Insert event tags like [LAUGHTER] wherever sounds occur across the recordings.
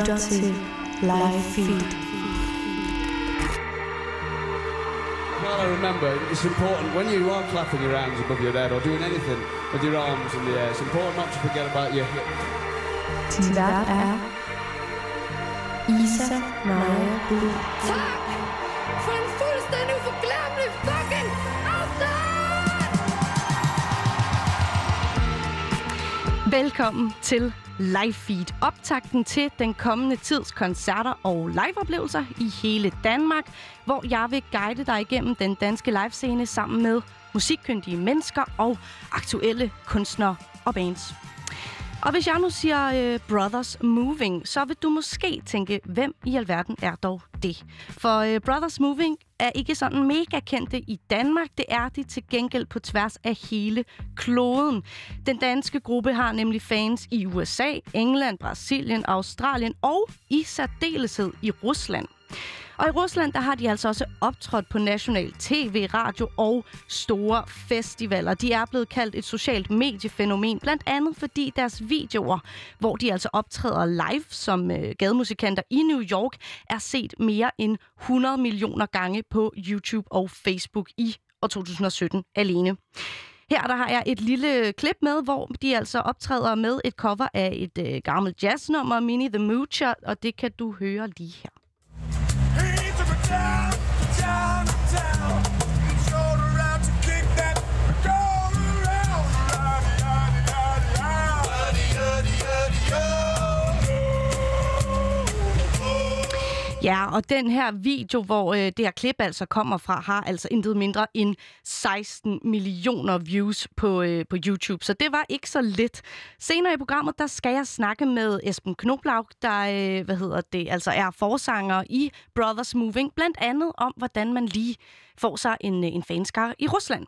lytter til Live Feed. Well, I remember it's important when you are clapping your hands above your head or doing anything with your arms in the air. It's important not to forget about your hip. Din vært er Isa Maja Blue. Tak for en fuldstændig uforglemmelig fucking aften! Velkommen til Live Feed. Optakten til den kommende tids koncerter og liveoplevelser i hele Danmark, hvor jeg vil guide dig igennem den danske livescene sammen med musikkyndige mennesker og aktuelle kunstnere og bands. Og hvis jeg nu siger uh, Brothers Moving, så vil du måske tænke, hvem i alverden er dog det? For uh, Brothers Moving er ikke sådan mega kendte i Danmark. Det er de til gengæld på tværs af hele kloden. Den danske gruppe har nemlig fans i USA, England, Brasilien, Australien og i særdeleshed i Rusland. Og i Rusland, der har de altså også optrådt på national tv, radio og store festivaler. De er blevet kaldt et socialt mediefænomen, blandt andet fordi deres videoer, hvor de altså optræder live som øh, gademusikanter i New York, er set mere end 100 millioner gange på YouTube og Facebook i år 2017 alene. Her der har jeg et lille klip med, hvor de altså optræder med et cover af et øh, gammelt jazznummer, Mini the Moocher, og det kan du høre lige her. time. Ja, og den her video, hvor øh, det her klip altså kommer fra, har altså intet mindre end 16 millioner views på, øh, på YouTube. Så det var ikke så lidt. Senere i programmet, der skal jeg snakke med Esben Knoblaug, der øh, hvad hedder det, altså er forsanger i Brothers Moving. Blandt andet om, hvordan man lige får sig en, øh, en fanskar i Rusland.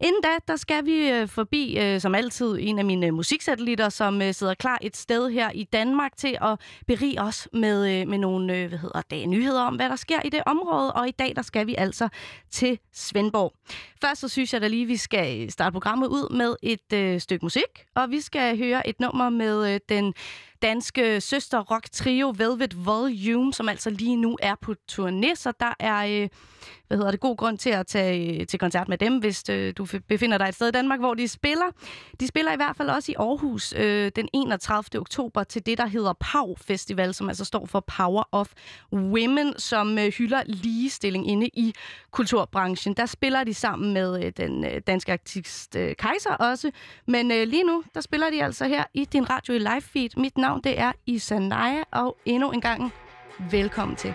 Inden da, der skal vi øh, forbi, øh, som altid, en af mine øh, musiksatellitter, som sidder klar et sted her i Danmark til at berige os med, med nogle hvad hedder det, nyheder om, hvad der sker i det område. Og i dag, der skal vi altså til Svendborg. Først så synes jeg da lige, vi skal starte programmet ud med et øh, stykke musik, og vi skal høre et nummer med øh, den danske søster rock trio Velvet Volume, som altså lige nu er på turné, så der er øh, hvad hedder det, god grund til at tage øh, til koncert med dem, hvis øh, du befinder dig et sted i Danmark, hvor de spiller. De spiller i hvert fald også i Aarhus øh, den 31. oktober til det, der hedder PAW Festival, som altså står for Power of Women, som øh, hylder ligestilling inde i kulturbranchen. Der spiller de sammen med øh, den øh, danske artist øh, Kaiser også, men øh, lige nu, der spiller de altså her i din radio i live feed. Mit navn, det er Isanaya, og endnu en gang velkommen til.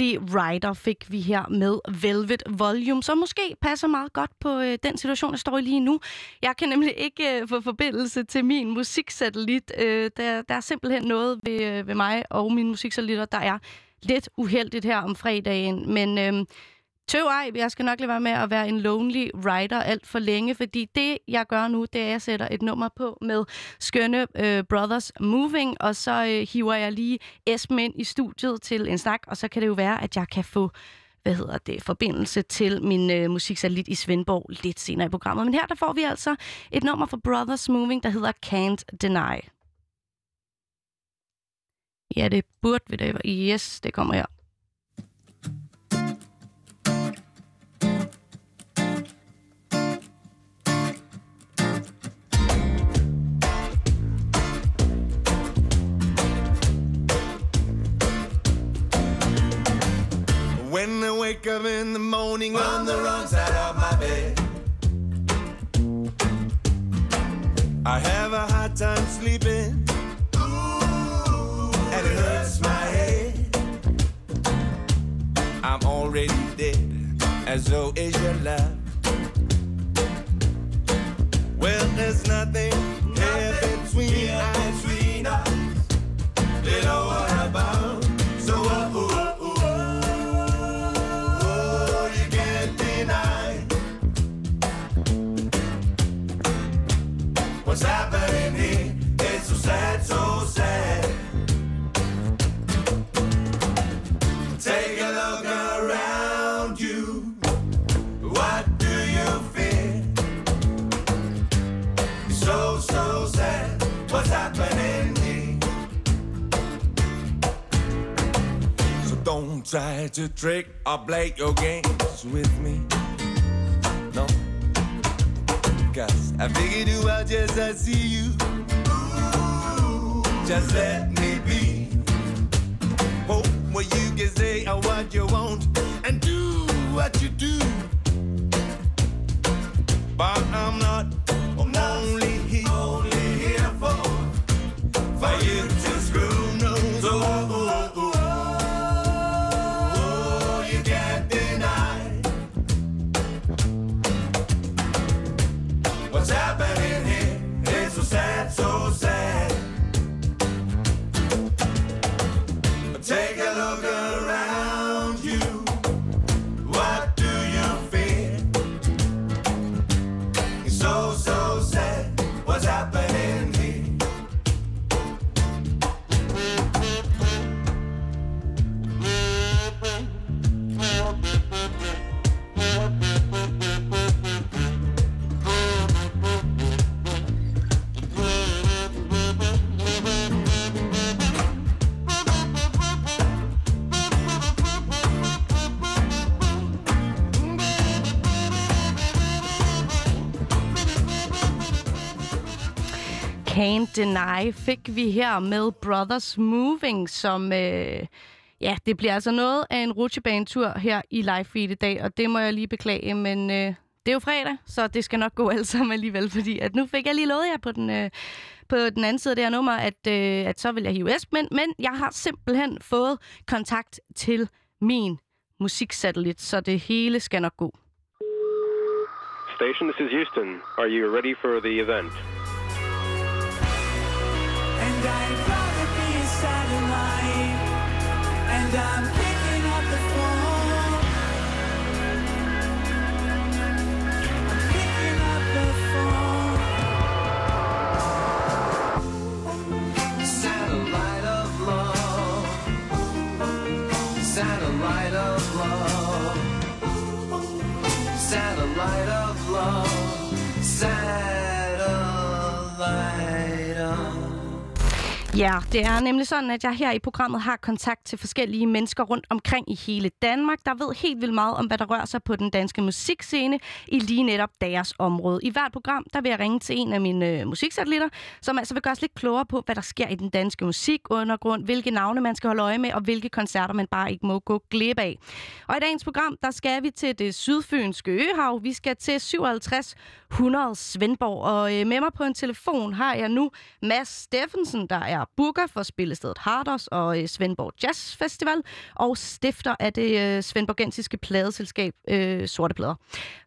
Rider fik vi her med Velvet Volume, som måske passer meget godt på øh, den situation, jeg står i lige nu. Jeg kan nemlig ikke øh, få forbindelse til min musiksatellit. Øh, der, der er simpelthen noget ved, øh, ved mig og mine musiksatellitter, der er lidt uheldigt her om fredagen. Men øh, tøv ej, jeg skal nok lade være med at være en lonely rider alt for længe, fordi det, jeg gør nu, det er, at jeg sætter et nummer på med skønne øh, Brothers Moving, og så øh, hiver jeg lige Esben ind i studiet til en snak, og så kan det jo være, at jeg kan få hvad hedder det, forbindelse til min øh, musiksatellit i Svendborg lidt senere i programmet. Men her der får vi altså et nummer fra Brothers Moving, der hedder Can't Deny. Ja, det burde vi da. Yes, det kommer her. Up in the morning on the wrong side of my bed, I have a hard time sleeping, and it hurts my head. I'm already dead, as though is your love. Well, there's nothing try to trick or play your games with me. No. Cause I figured you out just I see you. Just let me be. Hope what you can say or what you want and do what you do. But I'm not Deny fik vi her med Brothers Moving, som... Øh, ja, det bliver altså noget af en rutsjebanetur her i live feed i dag, og det må jeg lige beklage, men... Øh, det er jo fredag, så det skal nok gå alt sammen alligevel, fordi at nu fik jeg lige lovet jer på den, øh, på den anden side af det her nummer, at, øh, at så vil jeg hive Esben, men jeg har simpelthen fået kontakt til min musiksatellit, så det hele skal nok gå. Station, this is Houston. Are you ready for the event? And rather be a satellite. And I'm picking up the phone. I'm picking up the phone. Satellite of love. Satellite of love. Satellite of Ja, det er nemlig sådan, at jeg her i programmet har kontakt til forskellige mennesker rundt omkring i hele Danmark, der ved helt vildt meget om, hvad der rører sig på den danske musikscene i lige netop deres område. I hvert program, der vil jeg ringe til en af mine øh, musiksatellitter, som altså vil gøre os lidt klogere på, hvad der sker i den danske musikundergrund, hvilke navne man skal holde øje med, og hvilke koncerter man bare ikke må gå glip af. Og i dagens program, der skal vi til det sydfynske øhav. Vi skal til 5700 Svendborg, og øh, med mig på en telefon har jeg nu Mads Steffensen, der er Booker for spillestedet Harders og øh, Svendborg Jazz Festival, og stifter af det øh, svendborgensiske pladeselskab øh, Sorte Plader.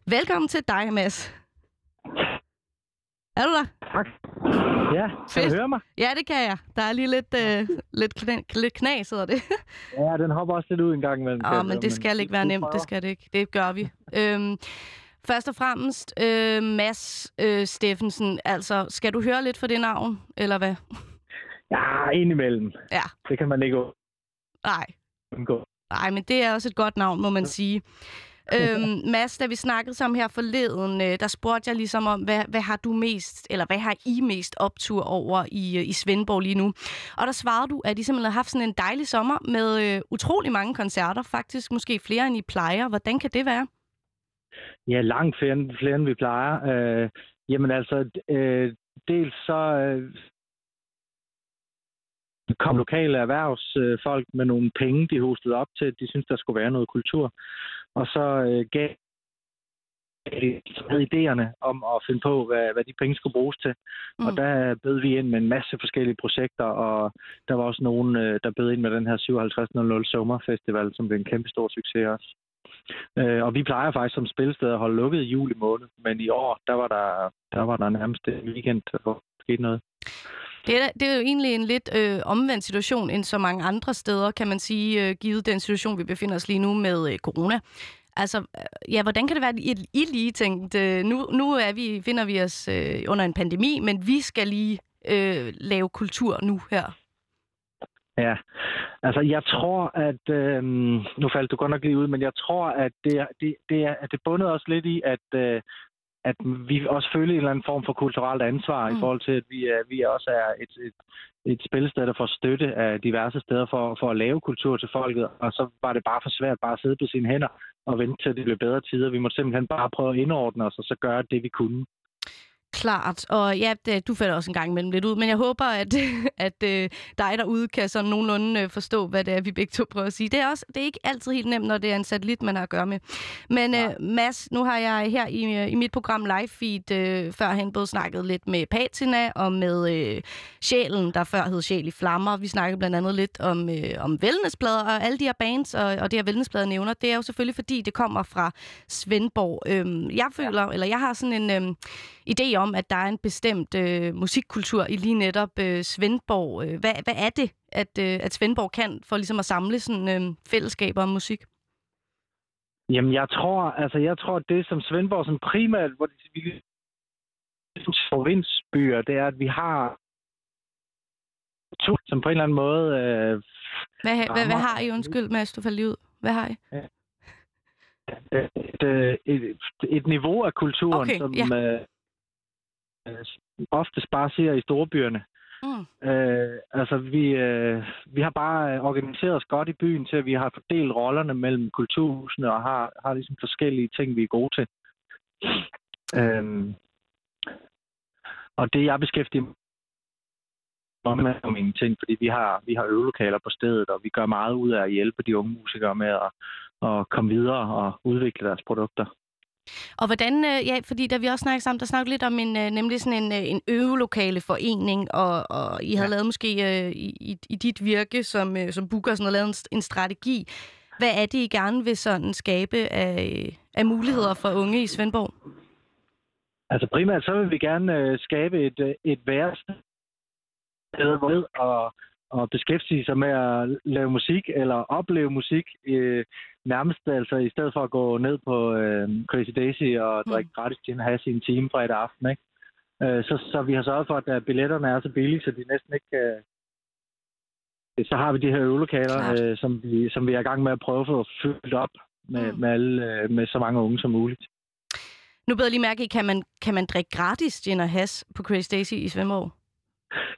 Velkommen til dig, Mads. Er du der? Tak. Ja, kan Fedt. du høre mig? Ja, det kan jeg. Der er lige lidt, øh, lidt, kna- lidt knas, hedder det. Ja, den hopper også lidt ud en gang imellem. Åh, men det skal ikke være nemt. Det skal det ikke. Det gør vi. øhm, først og fremmest, øh, Mads øh, Steffensen. Altså, skal du høre lidt for det navn, eller hvad? Ja, indimellem. Ja. Det kan man ikke Nej. undgå. Nej, men det er også et godt navn, må man sige. Øhm, Mads, da vi snakkede sammen her forleden, øh, der spurgte jeg ligesom om, hvad, hvad har du mest, eller hvad har I mest optur over i, øh, i Svendborg lige nu? Og der svarede du, at I simpelthen har haft sådan en dejlig sommer med øh, utrolig mange koncerter, faktisk måske flere end I plejer. Hvordan kan det være? Ja, langt flere, end- flere end vi plejer. Øh, jamen altså, øh, dels så øh, kom lokale erhvervsfolk med nogle penge, de hostede op til, at de syntes, der skulle være noget kultur. Og så øh, gav havde idéerne om at finde på, hvad, hvad de penge skulle bruges til. Mm. Og der bød vi ind med en masse forskellige projekter, og der var også nogen, øh, der bød ind med den her 5700 Sommerfestival, som blev en kæmpe stor succes også. Øh, og vi plejer faktisk som spilsted at holde lukket i juli måned, men i år, der var der, der, var der nærmest en weekend, hvor der skete noget. Det er, det er jo egentlig en lidt øh, omvendt situation end så mange andre steder, kan man sige, øh, givet den situation, vi befinder os lige nu med øh, corona. Altså, øh, ja, hvordan kan det være, at I, lige tænkt, øh, nu, nu er vi, finder vi os øh, under en pandemi, men vi skal lige øh, lave kultur nu her? Ja, altså jeg tror, at... Øh, nu faldt du godt nok lige ud, men jeg tror, at det, det, det, er, at det bundet også lidt i, at, øh, at vi også føler en eller anden form for kulturelt ansvar mm. i forhold til, at vi, er, vi også er et, et, et spilsted, der får støtte af diverse steder for, for at lave kultur til folket. Og så var det bare for svært bare at sidde på sine hænder og vente til, at det blev bedre tider. Vi måtte simpelthen bare prøve at indordne os og så gøre det, vi kunne. Klart, og ja, det, du falder også en gang imellem lidt ud, men jeg håber, at, [LAUGHS] at øh, dig derude kan sådan nogenlunde øh, forstå, hvad det er, vi begge to prøver at sige. Det er, også, det er ikke altid helt nemt, når det er en satellit, man har at gøre med. Men øh, Mads, nu har jeg her i, øh, i mit program Live Feed øh, førhen både snakket lidt med Patina og med øh, Sjælen, der før hed Sjæl i Flammer. Vi snakkede blandt andet lidt om, øh, om wellnessplader, og alle de her bands og, og det her wellnessplader nævner, det er jo selvfølgelig, fordi det kommer fra Svendborg. Øhm, jeg føler, eller jeg har sådan en øhm, idé om, at der er en bestemt øh, musikkultur i lige netop øh, Svendborg. Øh, Hvad, hvad er det, at, øh, at Svendborg kan for ligesom at samle sådan øh, fællesskaber om musik? Jamen, jeg tror, altså, jeg tror, at det som Svendborg som primært, hvor det, vi provinsbyer, det er, at vi har to, som på en eller anden måde... Øh, Hvad, ha- hvad, hvad rammer- har I? Undskyld, Mads, du faldt lige ud. Hvad har I? et, øh, et, et niveau af kulturen, Okay, som ja. øh, oftest bare ser i storbyerne. Mm. Øh, altså, vi, øh, vi har bare øh, organiseret os godt i byen til, at vi har fordelt rollerne mellem kulturhusene og har, har ligesom forskellige ting, vi er gode til. Øhm, og det, jeg beskæftiger mig med om mine ting, fordi vi har, vi har øvelokaler på stedet, og vi gør meget ud af at hjælpe de unge musikere med at, at komme videre og udvikle deres produkter. Og hvordan, øh, ja, fordi da vi også snakkede sammen, der snakkede lidt om en, øh, nemlig sådan en, øh, en øvelokale forening, og, og I havde ja. lavet måske øh, i, i, dit virke som, øh, som booker sådan, lavet en, en strategi. Hvad er det, I gerne vil sådan skabe af, af muligheder for unge i Svendborg? Altså primært så vil vi gerne øh, skabe et, et værested ved og, og beskæftige sig med at lave musik eller opleve musik øh, nærmest altså i stedet for at gå ned på øh, Crazy Daisy og drikke mm. gratis gin og have sin time fredag aften. Ikke? Øh, så, så vi har sørget for, at øh, billetterne er så billige, så de næsten ikke kan... Så har vi de her øvelokaler, øh, som, vi, som vi er i gang med at prøve at få fyldt op med, mm. med, alle, øh, med så mange unge som muligt. Nu beder jeg lige mærke i, kan man, kan man drikke gratis gin og has på Crazy Daisy i Svendborg?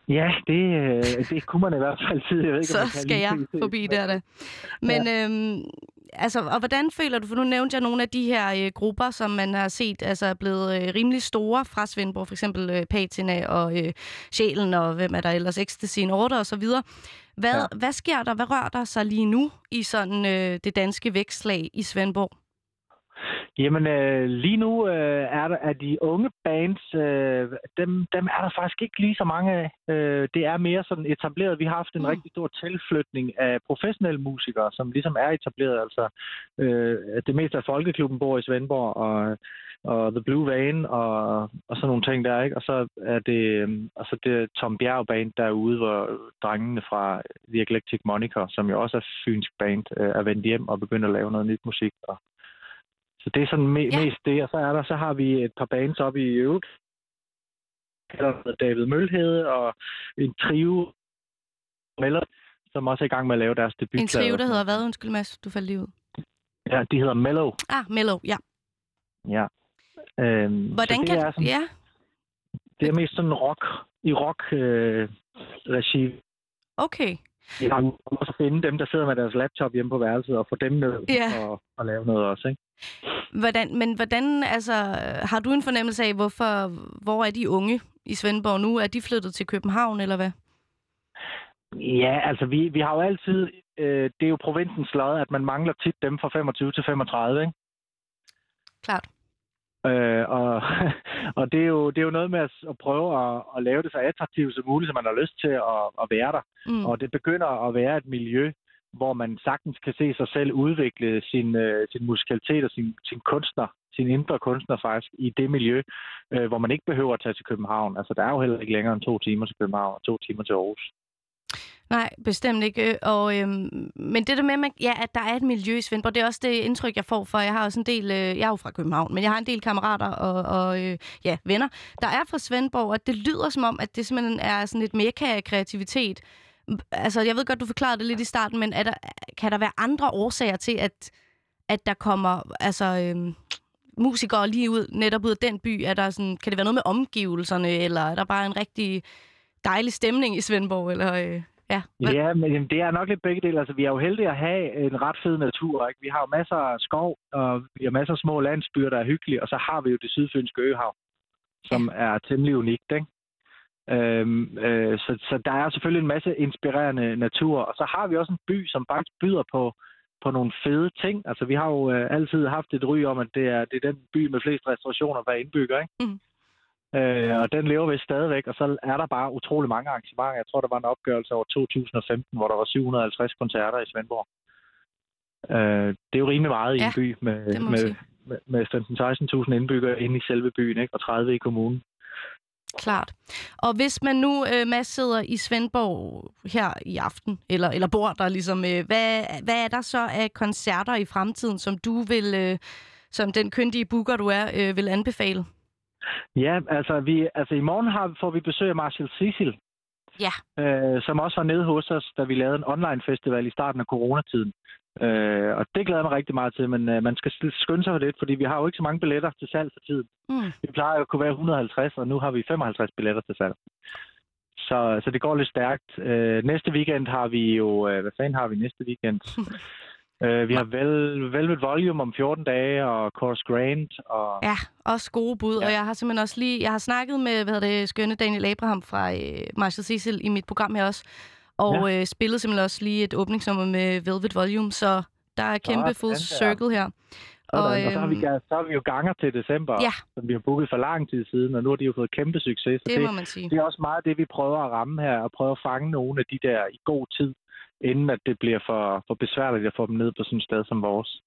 Ja, det, øh, det kunne man i hvert fald sige. Jeg ved ikke, Så om man kan skal jeg se- forbi der da. Men ja. øhm, altså, og hvordan føler du, for nu nævnte jeg nogle af de her øh, grupper, som man har set altså, er blevet øh, rimelig store fra Svendborg, for eksempel øh, Patina og øh, Sjælen, og hvem er der ellers, Ecstasy in Order og så videre. Hvad, ja. hvad sker der, hvad rører der sig lige nu i sådan øh, det danske vækstlag i Svendborg? Jamen, øh, lige nu øh, er der er de unge bands, øh, dem, dem er der faktisk ikke lige så mange af. Øh, det er mere sådan etableret. Vi har haft en Mm. rigtig stor tilflytning af professionelle musikere, som ligesom er etableret. Altså, øh, det meste af Folkeklubben bor i Svendborg, og, og The Blue Van, og, og sådan nogle ting der, ikke? Og så er det, øh, og så det Tom Bjerg Band derude, hvor drengene fra The Eclectic Moniker, som jo også er fynsk band, øh, er vendt hjem og begyndt at lave noget nyt musik. Og, så det er sådan me- Ja. mest det, og så er der, så har vi et par bands op i øvrigt. David Mølhede og en trio Mello, som også er i gang med at lave deres debut. En trio, der hedder hvad? Undskyld, Mads, du faldt lige ud. Ja, de hedder Mellow. Ah, Mellow, ja. Ja. Øhm, Hvordan det kan... Er sådan, Ja, Det er mest sådan rock, i rock øh, regi. okay. Jo også at finde dem, der sidder med deres laptop hjemme på værelset, og få dem ned Ja. og, og lave noget også, ikke? Hvordan, men hvordan, altså, har du en fornemmelse af, hvorfor, hvor er de unge i Svendborg nu? Er de flyttet til København, eller hvad? Ja, altså vi, vi har jo altid, øh, det er jo provinsens lod, at man mangler tit dem fra 25 til 35, ikke? Klart. Øh, og [LAUGHS] og det, er jo, det er jo noget med at, at prøve at, at lave det så attraktivt som muligt, så man har lyst til at, at være der. Mm. Og det begynder at være et miljø, hvor man sagtens kan se sig selv udvikle sin, øh, sin musikalitet og sin, sin kunstner, sin indre kunstner faktisk, i det miljø, øh, hvor man ikke behøver at tage til København. Altså, der er jo heller ikke længere end to timer til København og to timer til Aarhus. Nej, bestemt ikke. Øh, og, øhm, men det der med, at- ja, at der er et miljø i Svendborg, det er også det indtryk, jeg får, for jeg har også en del, øh, jeg er jo fra København, men jeg har en del kammerater og, og øh, ja, venner, der er fra Svendborg, og det lyder som om, at det simpelthen er sådan et mekka af kreativitet. Altså, jeg ved godt, du forklarede det lidt i starten, men er der, kan der være andre årsager til, at, at der kommer altså, øhm, musikere lige ud, netop ud af den by? Er der sådan, kan det være noget med omgivelserne, eller er der bare en rigtig dejlig stemning i Svendborg? Eller, øh, ja, hvad- Ja, men jamen, det er nok lidt begge dele. Altså, vi er jo heldige at have en ret fed natur. Ikke? Vi har jo masser af skov, og vi har masser af små landsbyer, der er hyggelige, og så har vi jo det sydfynske øhav, som er temmelig unikt. Ikke? Øhm, øh, så, så der er selvfølgelig en masse inspirerende natur, og så har vi også en by, som faktisk byder på, på nogle fede ting. Altså, vi har jo øh, altid haft et ry om, at det er, det er den by med flest restaurationer per indbygger, ikke? Mhm. Øh, og den lever vi stadigvæk, og så er der bare utrolig mange arrangementer. Jeg tror, der var en opgørelse over 2015, hvor der var 750 koncerter i Svendborg. Øh, det er jo rimelig meget i Ja, en by med, med, med, med 15-16.000 indbyggere inde i selve byen, ikke? og 30 i kommunen. Klart. Og hvis man nu, øh, Mads, sidder i Svendborg her i aften, eller, eller bor der ligesom, øh, hvad, hvad er der så af koncerter i fremtiden, som du vil, øh, som den kyndige booker du er, øh, vil anbefale? Ja, altså, vi, altså i morgen har, får vi besøg af Marshall Cecil, Ja. øh, som også var nede hos os, da vi lavede en online festival i starten af coronatiden. Øh, og det glæder jeg mig rigtig meget til, men øh, man skal skynde sig for lidt, fordi vi har jo ikke så mange billetter til salg for tiden. Mm. Vi plejer jo at kunne være 150, og nu har vi 55 billetter til salg. Så, så det går lidt stærkt. Øh, næste weekend har vi jo... Øh, hvad fanden har vi næste weekend? [LAUGHS] øh, vi har Vel, Velvet Volume om 14 dage, og Chorus Grant, og... Ja, også gode bud. Ja. Og jeg har simpelthen også lige, jeg har snakket med, hvad hedder det, skønne Daniel Abraham fra øh, Marshall Cecil i mit program her også. Og ja. øh, spillede simpelthen også lige et åbningsnummer med Velvet Volume, så der er kæmpe Sådan full circle her. Og, og så, har vi, øhm, så har vi jo ganger til december, Ja. som vi har booket for lang tid siden, og nu har de jo fået kæmpe succes. Så Det må man sige. Det er også meget det, vi prøver at ramme her, og prøve at fange nogle af de der i god tid, inden at det bliver for, for besværligt at få dem ned på sådan et sted som vores.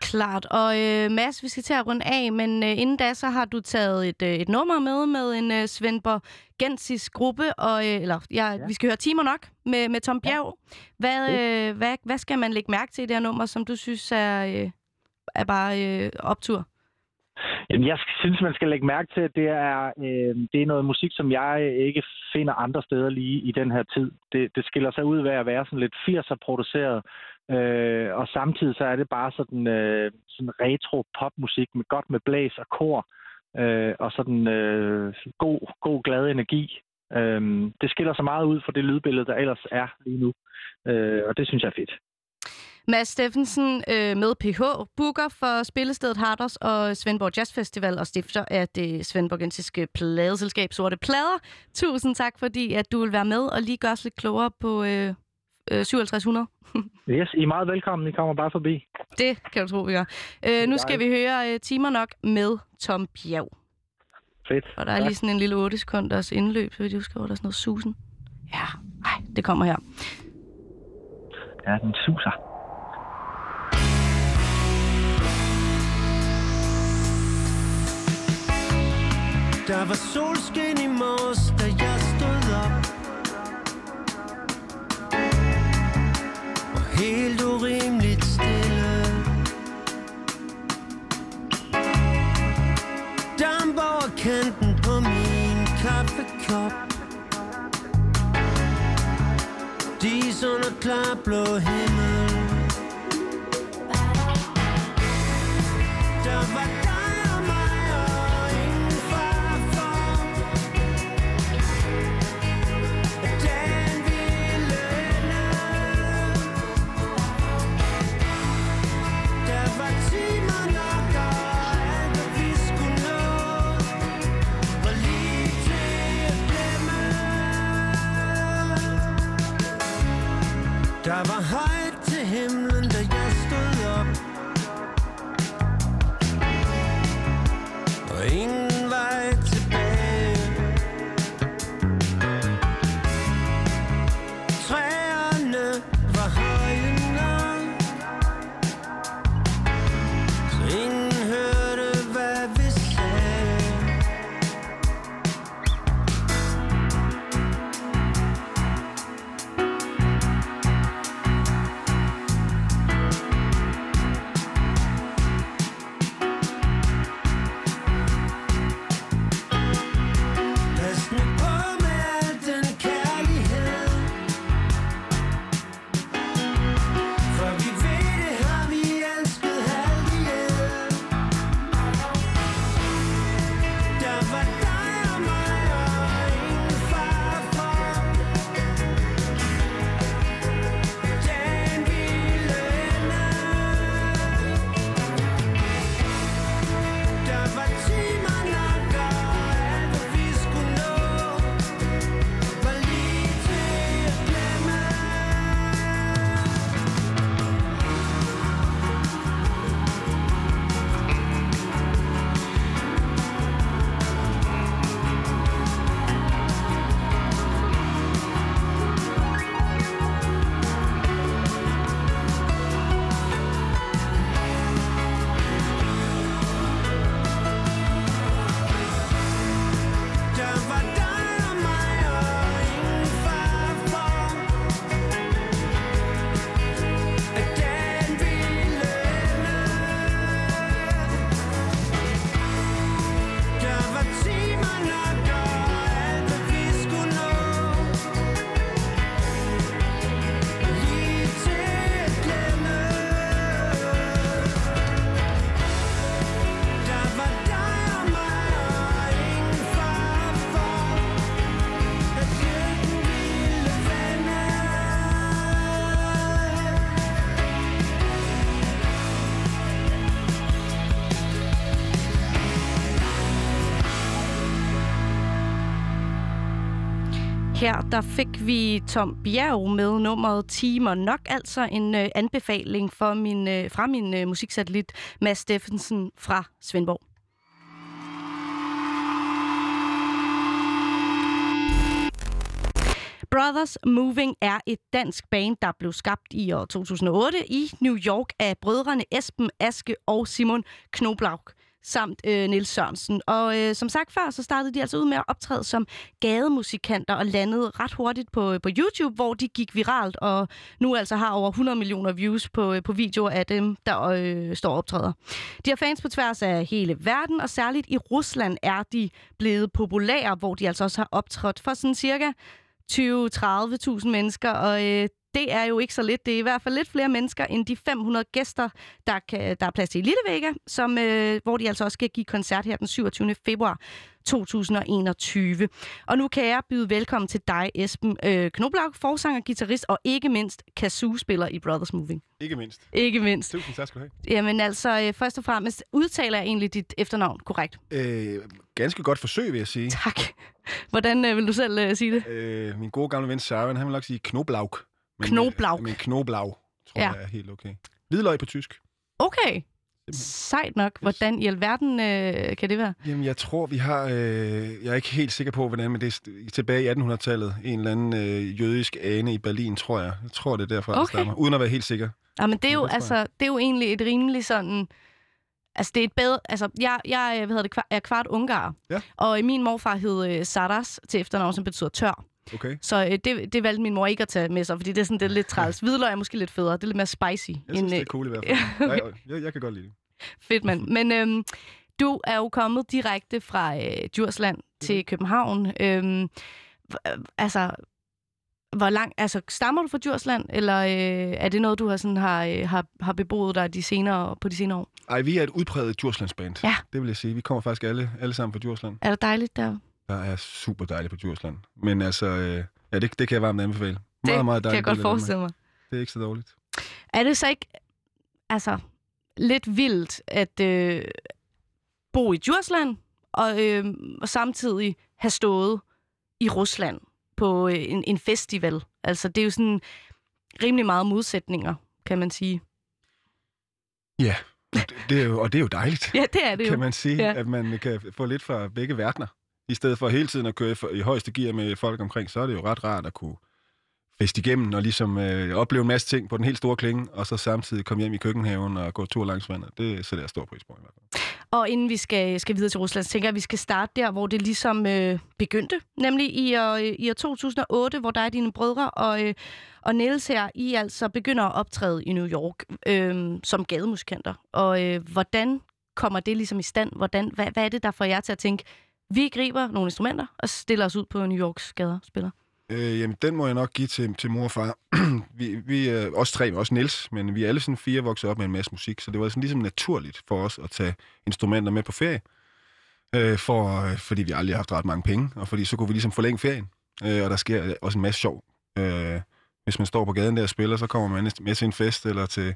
Klart. Og øh, Mads, vi skal til at runde af, men øh, inden da, så har du taget et, øh, et nummer med med en øh, Svendborg Gensis gruppe, og, øh, eller ja, ja. vi skal høre timer nok med, med Tom Bjerg. Hvad, øh, hvad, hvad skal man lægge mærke til i det her nummer, som du synes er, øh, er bare øh, optur? Jamen, jeg synes, man skal lægge mærke til, at det er, øh, det er noget musik, som jeg ikke finder andre steder lige i den her tid. Det, det skiller sig ud ved at være sådan lidt 80'er produceret, øh, og samtidig så er det bare sådan, øh, sådan retro popmusik med godt med blæs og kor, øh, og sådan øh, god, god, glad energi. Øh, det skiller sig meget ud fra det lydbillede, der ellers er lige nu, øh, og det synes jeg er fedt. Mads Steffensen øh, med PH, booker for Spillestedet Harders og Svendborg Jazz Festival og stifter af det Svendborgensiske pladeselskab Sorte Plader. Tusind tak, fordi at du vil være med og lige gøre os lidt klogere på, øh, øh, 5700. [LAUGHS] Yes, I er meget velkommen. I kommer bare forbi. Det kan du tro, vi gør. Øh, nu skal vi høre øh, Timer Nok med Tom Bjerg. Fedt. Og der er lige sådan en lille 8 sekunders indløb, så jeg husker, hvor der er sådan noget susen. Ja, ej, det kommer her. Ja, den suser. Der var solskin i morges, da jeg stod op. Og helt urimeligt stille. Damp over kanten på min kaffekop. Dis under klar blå himmel. Der Her der fik vi Tom Bjerg med nummeret Timer Nok, altså en øh, anbefaling for min, øh, fra min øh, musiksatellit Mads Steffensen fra Svendborg. Brothers Moving er et dansk band, der blev skabt i år 2008 i New York af brødrene Esben Aske og Simon Knoblaug samt øh, Nils Sørensen. Og øh, som sagt før, så startede de altså ud med at optræde som gademusikanter og landede ret hurtigt på, øh, på YouTube, hvor de gik viralt og nu altså har over 100 millioner views på, øh, på videoer af dem, der øh, står og optræder. De har fans på tværs af hele verden, og særligt i Rusland er de blevet populære, hvor de altså også har optrådt for sådan cirka 20-30.000 mennesker, og øh, det er jo ikke så lidt. Det er i hvert fald lidt flere mennesker end de 500 gæster, der, kan, der er plads til i Lille Vega, som, øh, hvor de altså også skal give koncert her den 27. februar 2021. Og nu kan jeg byde velkommen til dig, Esben øh, Knoblaug, forsanger, guitarist og ikke mindst kazoo-spiller i Brothers Moving. Ikke mindst. Ikke mindst. Tusind tak skal du have. Jamen altså, øh, først og fremmest, udtaler jeg egentlig dit efternavn korrekt? Øh, ganske godt forsøg, vil jeg sige. Tak. Hvordan øh, vil du selv øh, sige det? Øh, min gode gamle ven Søren, han vil nok sige Knoblaug. Men, Knoblauch. øh, Men knoblau, tror Ja. jeg er helt okay. Hvidløg på tysk. Okay. Sejt nok. Hvordan i alverden øh, kan det være? Jamen, jeg tror, vi har... Øh, jeg er ikke helt sikker på, hvordan, men det er tilbage i 1800-tallet. En eller anden øh, jødisk ane i Berlin, tror jeg. Jeg tror, det er derfra, Okay. det stammer. Uden at være helt sikker. Ja, men det er jo, det altså, det er jo egentlig et rimelig sådan... Altså, det er et bedre... Altså, jeg, jeg øh, hvad hedder det, er kvart ungar. Ja. Og min morfar hed øh, Saras til efternavn, som betyder tør. Okay. Så øh, det, det valgte min mor ikke at tage med sig, fordi det er sådan det er lidt [LAUGHS] træls. Hvidløg er måske lidt federe. Det er lidt mere spicy. Jeg synes, det er øh, cool i hvert [LAUGHS] fald. okay. Jeg, jeg kan godt lide det. Fedt, mand. Men øhm, du er jo kommet direkte fra øh, Djursland til København. Øhm, øh, altså, hvor lang, altså, stammer du fra Djursland, eller øh, er det noget, du har, sådan, har, øh, har, har beboet der de senere, på de senere år? Ej, vi er et udpræget Djurslandsband. Ja. Det vil jeg sige. Vi kommer faktisk alle, alle sammen fra Djursland. Er det dejligt der? Der er super dejligt på Djursland. Men altså, øh, ja, det, det kan jeg varmt anbefale. Det Meget, meget kan jeg godt forestille mig. Det er ikke så dårligt. Er det så ikke, altså, lidt vildt at øh, bo i Djursland, og, øh, og samtidig have stået i Rusland på øh, en, en festival? Altså, det er jo sådan rimelig meget modsætninger, kan man sige. Ja, det, er jo, og det er jo dejligt. [LAUGHS] Ja, det er det jo. kan man sige, ja. at man kan få lidt fra begge verdener. I stedet for hele tiden at køre i i højeste gear med folk omkring, så er det jo ret rart at kunne feste igennem og ligesom øh, opleve en masse ting på den helt store klinge, og så samtidig komme hjem i køkkenhaven og gå tur langs vandet. Det sætter jeg stor pris på i hvert fald. Og inden vi skal, skal videre til Rusland, så tænker jeg, at vi skal starte der, hvor det ligesom øh, begyndte. Nemlig i år, i år 2008, hvor der og dine brødre og, øh, og Niels her, I altså begynder at optræde i New York øh, som gademusikanter. Og øh, hvordan kommer det ligesom i stand? Hvordan, hvad, hvad er det, der får jer til at tænke, vi griber nogle instrumenter og stiller os ud på New Yorks gader og spiller? Øh, jamen, den må jeg nok give til, til mor og far. [CLEARS THROAT] vi, vi øh, er også tre, også Niels, men vi er alle sådan fire vokset op med en masse musik, så det var sådan ligesom naturligt for os at tage instrumenter med på ferie. Øh, for, øh, fordi vi aldrig har haft ret mange penge, og fordi så kunne vi ligesom forlænge ferien. Øh, og der sker øh, også en masse sjov. Øh, hvis man står på gaden der og spiller, så kommer man med til en fest, eller til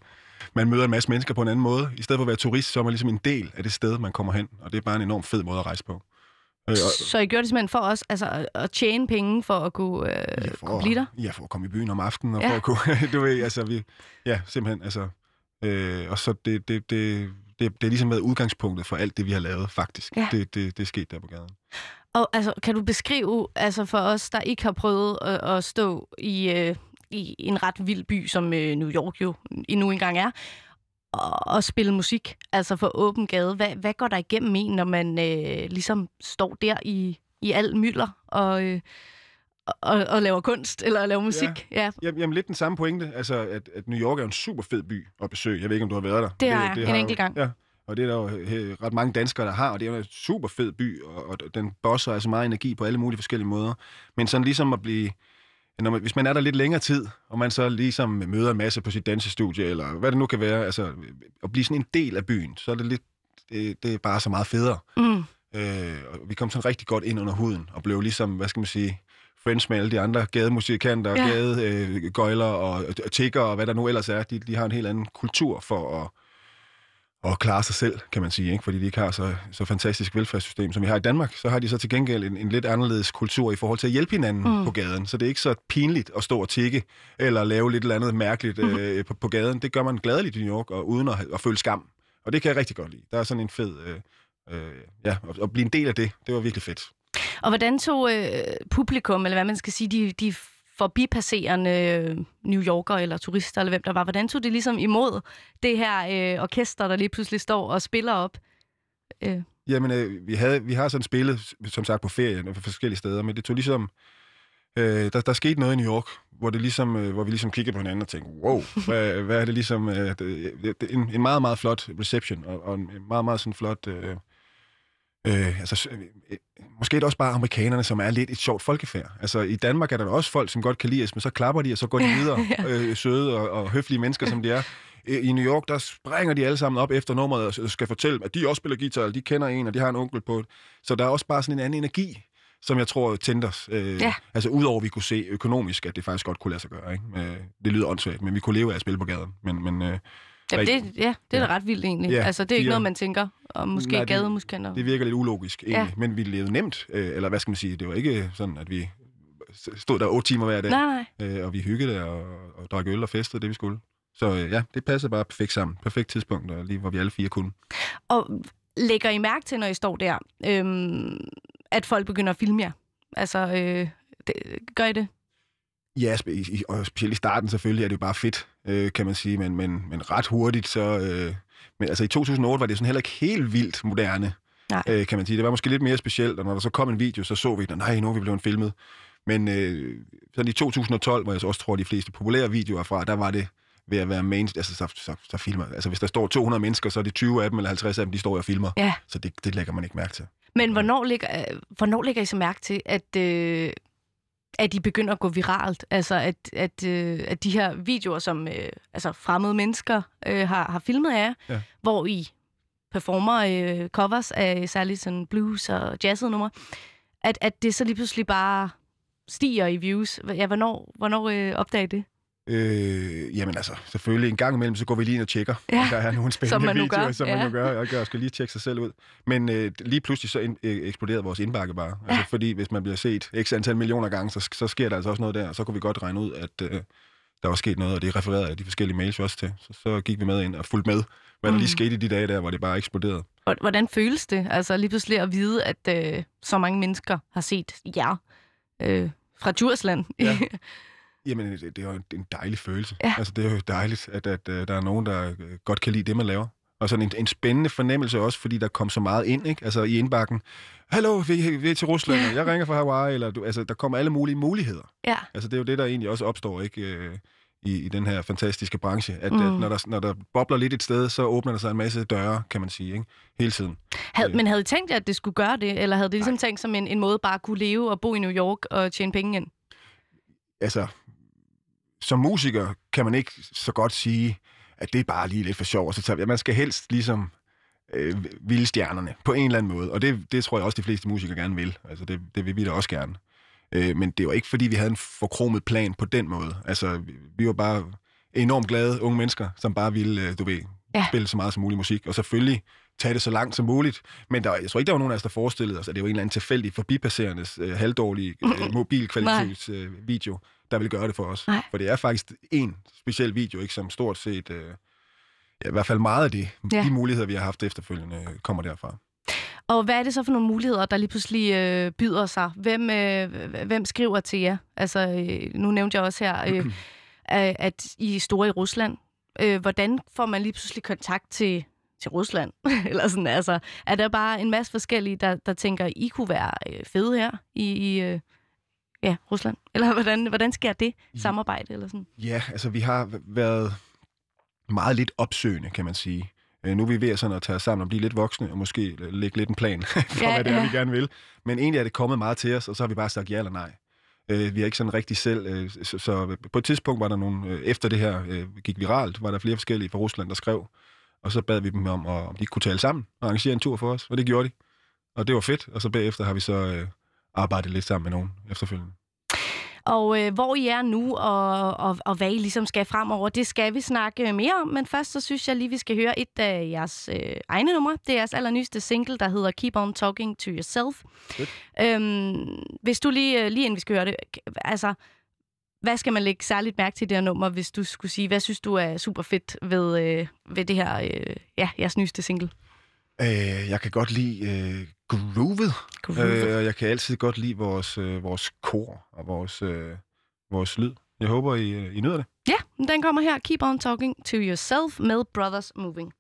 man møder en masse mennesker på en anden måde. I stedet for at være turist, så er man ligesom en del af det sted, man kommer hen, og det er bare en enorm fed måde at rejse på. Øh, Så I gjorde det simpelthen for os altså, at- at tjene penge for at kunne, øh, for, kunne blive der? Ja, for at komme i byen om aftenen, og Ja. ja. for at kunne, [LAUGHS] du ved, altså vi, ja, simpelthen, altså, øh, og så det, det, det, det, det er ligesom været udgangspunktet for alt det, vi har lavet, faktisk. Ja. Det, det, det er sket der på gaden. Og altså, kan du beskrive, altså for os, der ikke har prøvet at, at stå i, øh, i en ret vild by, som øh, New York jo endnu engang er, og, og spille musik, altså for åben gade. Hvad, hvad går der igennem en, når man øh, ligesom står der i, i al mylder og, øh, og, og laver kunst, eller laver musik? Ja. ja. Jamen, lidt den samme pointe, altså at, at New York er en super fed by at besøge. Jeg ved ikke, om du har været der. Det har jeg, en har enkelt gang. Ja, og det er der jo øh, ret mange danskere, der har, og det er jo en super fed by, og, og den bosser altså meget energi på alle mulige forskellige måder. Men sådan ligesom at blive, når man, hvis man er der lidt længere tid, og man så ligesom møder en masse på sit dansestudie, eller hvad det nu kan være, altså at blive sådan en del af byen, så er det lidt, det, det er bare så meget federe. Mm. Øh, og vi kom sådan rigtig godt ind under huden, og blev ligesom, hvad skal man sige, friends med alle de andre gademusikanter, Ja. gadegøjler og, og tigger og hvad der nu ellers er. De, de har en helt anden kultur for at, at klare sig selv, kan man sige, ikke? fordi de ikke har så, så fantastisk velfærdssystem, som vi har i Danmark. Så har de så til gengæld en, en lidt anderledes kultur i forhold til at hjælpe hinanden Mm. mm. på gaden. Så det er ikke så pinligt at stå og tikke, eller lave lidt eller andet mærkeligt Mhm. øh, på, på gaden. Det gør man gladeligt i New York, og uden at, at føle skam. Og det kan jeg rigtig godt lide. Der er sådan en fed... Øh, øh, ja, at, at blive en del af det, det var virkelig fedt. Og hvordan tog øh, publikum, eller hvad man skal sige, de, de forbipasserende øh, New Yorker eller turister, eller hvem der var, hvordan tog det ligesom imod det her øh, orkester, der lige pludselig står og spiller op? Øh. Jamen, øh, vi, havde, vi har sådan spillet, som sagt, på ferien på forskellige steder, men det tog ligesom... Øh, der, der skete noget i New York, hvor, det ligesom, øh, hvor vi ligesom kiggede på hinanden og tænkte, wow, hvad, hvad er det ligesom... Øh, det, det, en, en meget, meget flot reception, og, og en meget, meget sådan flot... Øh, øh, altså, øh, måske er det også bare amerikanerne, som er lidt et sjovt folkefærd. Altså, i Danmark er der også folk, som godt kan lide os, men så klapper de, og så går de videre. [LAUGHS] øh, søde og, og høflige mennesker, som de er. I New York, der springer de alle sammen op efter nummeret og skal fortælle, at de også spiller guitar, eller de kender en, og de har en onkel på det. Så der er også bare sådan en anden energi, som jeg tror tændte os. Øh, Ja. Altså udover at vi kunne se økonomisk, at det faktisk godt kunne lade sig gøre. Ikke? Øh, det lyder åndssvagt, men vi kunne leve af at spille på gaden. Men, men, øh, Jamen, det, ja, det er da ret vildt egentlig. Ja, altså, det er ikke noget, man tænker om måske Nej, det- gademusikanter. Det virker lidt ulogisk, egentlig. Ja. Ja. Men vi levede nemt, øh, eller hvad skal man sige, det var ikke sådan, at vi stod der otte timer hver dag. Nej, Øh, og vi hyggede og, og drak øl og festede det, vi skulle. Så øh, ja, det passede bare perfekt sammen. Perfekt tidspunkt, og lige hvor vi alle fire kunne. Og lægger I mærke til, når I står der, øhm, at folk begynder at filme jer? Altså, øh, det, gør I det? Ja, og specielt i starten selvfølgelig er det jo bare fedt, øh, kan man sige, men, men, men ret hurtigt så... Øh, men altså i 2008 var det sådan heller ikke helt vildt moderne, Nej. øh, kan man sige. Det var måske lidt mere specielt, og når der så kom en video, så så vi, at nej, nu er vi blevet filmet. Men øh, sådan i 2012, hvor jeg så også tror, de fleste populære videoer er fra, der var det ved at være main, altså så, så, så filmer, altså hvis der står 200 mennesker, så er det 20 af dem eller 50 af dem, de står og filmer. Ja. Så det, det lægger man ikke mærke til. Men hvornår lægger, øh, hvornår lægger I så mærke til, at, øh, at de begynder at gå viralt? Altså, at, at, øh, at de her videoer, som øh, altså fremmede mennesker øh, har, har filmet af jer, Ja. hvor I performer øh, covers af særligt sådan blues og jazzede numre, at, at det så lige pludselig bare stiger i views. Ja, hvornår, hvornår øh, opdager I det? Øh, jamen altså, selvfølgelig en gang imellem, så går vi lige ind og tjekker, Ja, om der er nogle som spændende man nu videoer, gør, som man ja. jo gør. Jeg gør, skal lige tjekke sig selv ud. Men øh, lige pludselig så ind, øh, eksploderede vores indbakke bare. Ja. Altså, fordi hvis man bliver set x antal millioner gange, så, så sker der altså også noget der. Og så kunne vi godt regne ud, at øh, der var sket noget, og det refererede jeg de forskellige mails også til. Så, så gik vi med ind og fulgte med, hvad der Mm. lige skete i de dage der, hvor det bare eksploderede. Hvor- Hvordan føles det? Altså lige pludselig at vide, at øh, så mange mennesker har set jer øh, fra Djursland. Ja. [LAUGHS] Jamen, det, det er jo en, en dejlig følelse. Ja. Altså, det er jo dejligt, at, at, at der er nogen, der øh, godt kan lide det, man laver. Og sådan en, en spændende fornemmelse også, fordi der kom så meget ind, ikke? Altså i indbakken. Hallo, vi, vi er til Rusland, og jeg ringer fra Hawaii, eller du, altså, der kommer alle mulige muligheder. ja. Altså, det er jo det, der egentlig også opstår, ikke? øh, I, i den her fantastiske branche. At, Mm. at når, der, når der bobler lidt et sted, så åbner der sig en masse døre, kan man sige, ikke? Hele tiden. Had, Øh. men havde I tænkt jer, at det skulle gøre det, eller havde det ligesom tænkt som en, en måde bare at kunne leve og bo i New York og tjene penge ind? altså, som musiker kan man ikke så godt sige, at det er bare lige lidt for sjov. og Så tager, man skal helst ligesom øh, ville stjernerne på en eller anden måde. Og det, det tror jeg også, de fleste musikere gerne vil. Altså, det, det vil vi da også gerne. Øh, men det var ikke, fordi vi havde en forkromet plan på den måde. Altså, vi, vi var bare enormt glade unge mennesker, som bare ville, øh, du ved, Ja. ja. spille så meget som muligt musik. Og selvfølgelig tage det så langt som muligt. Men der, jeg tror ikke, der var nogen af os, der forestillede os, at det var en eller anden tilfældig forbipasserende, øh, halvdårlig [LAUGHS] øh, mobilkvalitets øh, video, der vil gøre det for os. Nej. For det er faktisk en speciel video, ikke, som stort set, øh, ja, i hvert fald meget af det, Ja. de muligheder, vi har haft efterfølgende, øh, kommer derfra. Og hvad er det så for nogle muligheder, der lige pludselig øh, byder sig? Hvem, øh, hvem skriver til jer? Altså, øh, nu nævnte jeg også her, øh, [CLEARS THROAT] at at I er store i Rusland. Øh, hvordan får man lige pludselig kontakt til, til Rusland? [LAUGHS] Eller sådan, altså, er der bare en masse forskellige, der, der tænker, I kunne være øh, fede her i, i øh, ja, Rusland? Eller hvordan, hvordan sker det samarbejde? Eller sådan? Ja, altså vi har været meget lidt opsøgende, kan man sige. Øh, nu er vi ved sådan at tage os sammen og blive lidt voksne, og måske lægge lidt en plan [LAUGHS] for, Ja, hvad det er, ja. vi gerne vil. Men egentlig er det kommet meget til os, og så har vi bare sagt ja eller nej. Øh, vi har ikke sådan rigtig selv... Øh, så, på et tidspunkt var der nogle... Efter det her gik viralt, var der flere forskellige fra Rusland, der skrev. Og så bad vi dem om, om de kunne tale sammen og arrangere en tur for os, og det gjorde de. Og det var fedt, og så bagefter har vi så øh, arbejdet lidt sammen med nogen efterfølgende. Og øh, hvor I er nu, og, og, og hvad I ligesom skal fremover, det skal vi snakke mere om. Men først så synes jeg lige, vi skal høre et af jeres øh, egne numre. Det er jeres allernyeste single, der hedder Keep On Talking To Yourself. Fedt. Øhm, hvis du lige, øh, lige inden vi skal høre det, altså, hvad skal man lægge særligt mærke til det her nummer, hvis du skulle sige, hvad synes du er super fedt ved, øh, ved det her, øh, ja, jeres nyeste single? Øh, jeg kan godt lide øh, groovet. Groovet. Øh, og jeg kan altid godt lide vores, øh, vores kor og vores, øh, vores lyd. Jeg håber, I, øh, I nyder det. Ja, den kommer her. Keep On Talking To Yourself med Brothers Moving.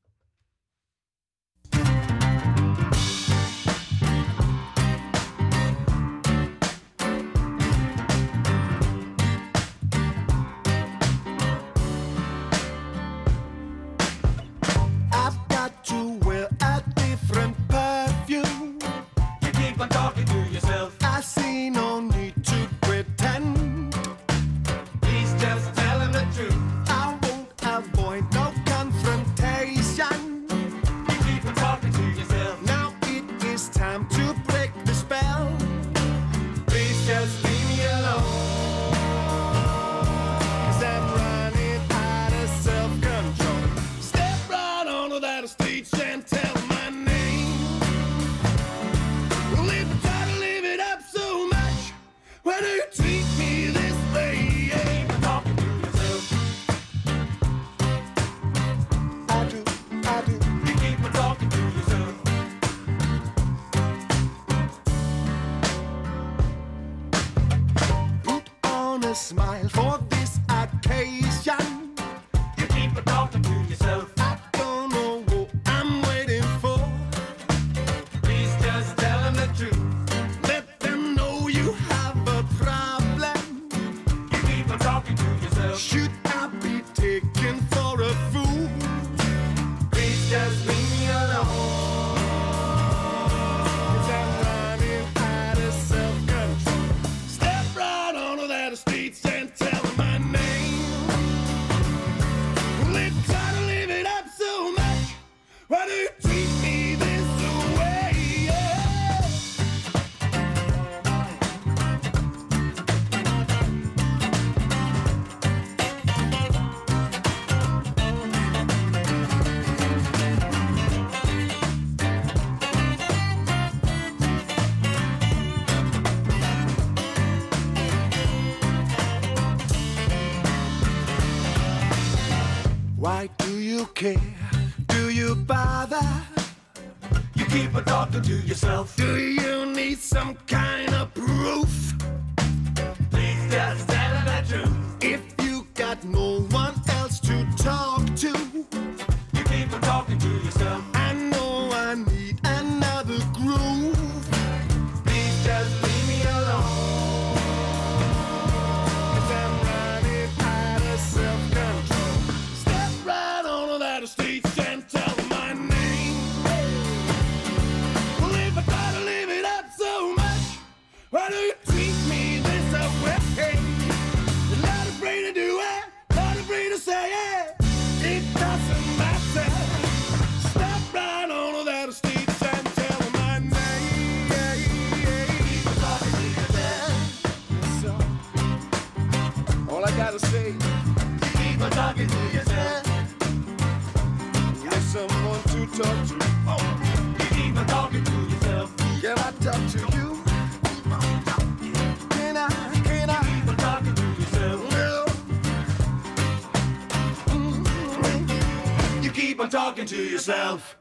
Yourself.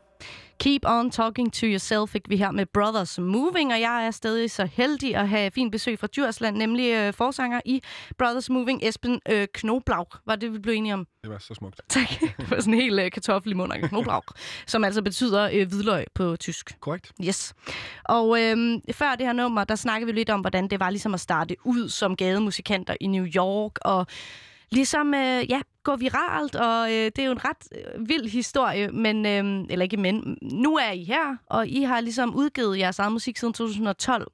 Keep on talking to yourself fik vi her med Brothers Moving, og jeg er stadig så heldig at have fint besøg fra Djursland, nemlig øh, forsanger i Brothers Moving, Esben øh, Knoblaug. Var det, vi blev enige om? Det var så smukt. Tak. [LAUGHS] Det var sådan en helt øh, kartoffel i munden, Knoblaug, [LAUGHS] som altså betyder øh, hvidløg på tysk. Korrekt. Yes. Og øh, før det her nummer, der snakkede vi lidt om, hvordan det var ligesom at starte ud som gademusikanter i New York, og ligesom, øh, ja, gå viralt, og øh, det er jo en ret øh, vild historie, men, øh, eller ikke men, nu er I her, og I har ligesom udgivet jeres eget musik siden 2012.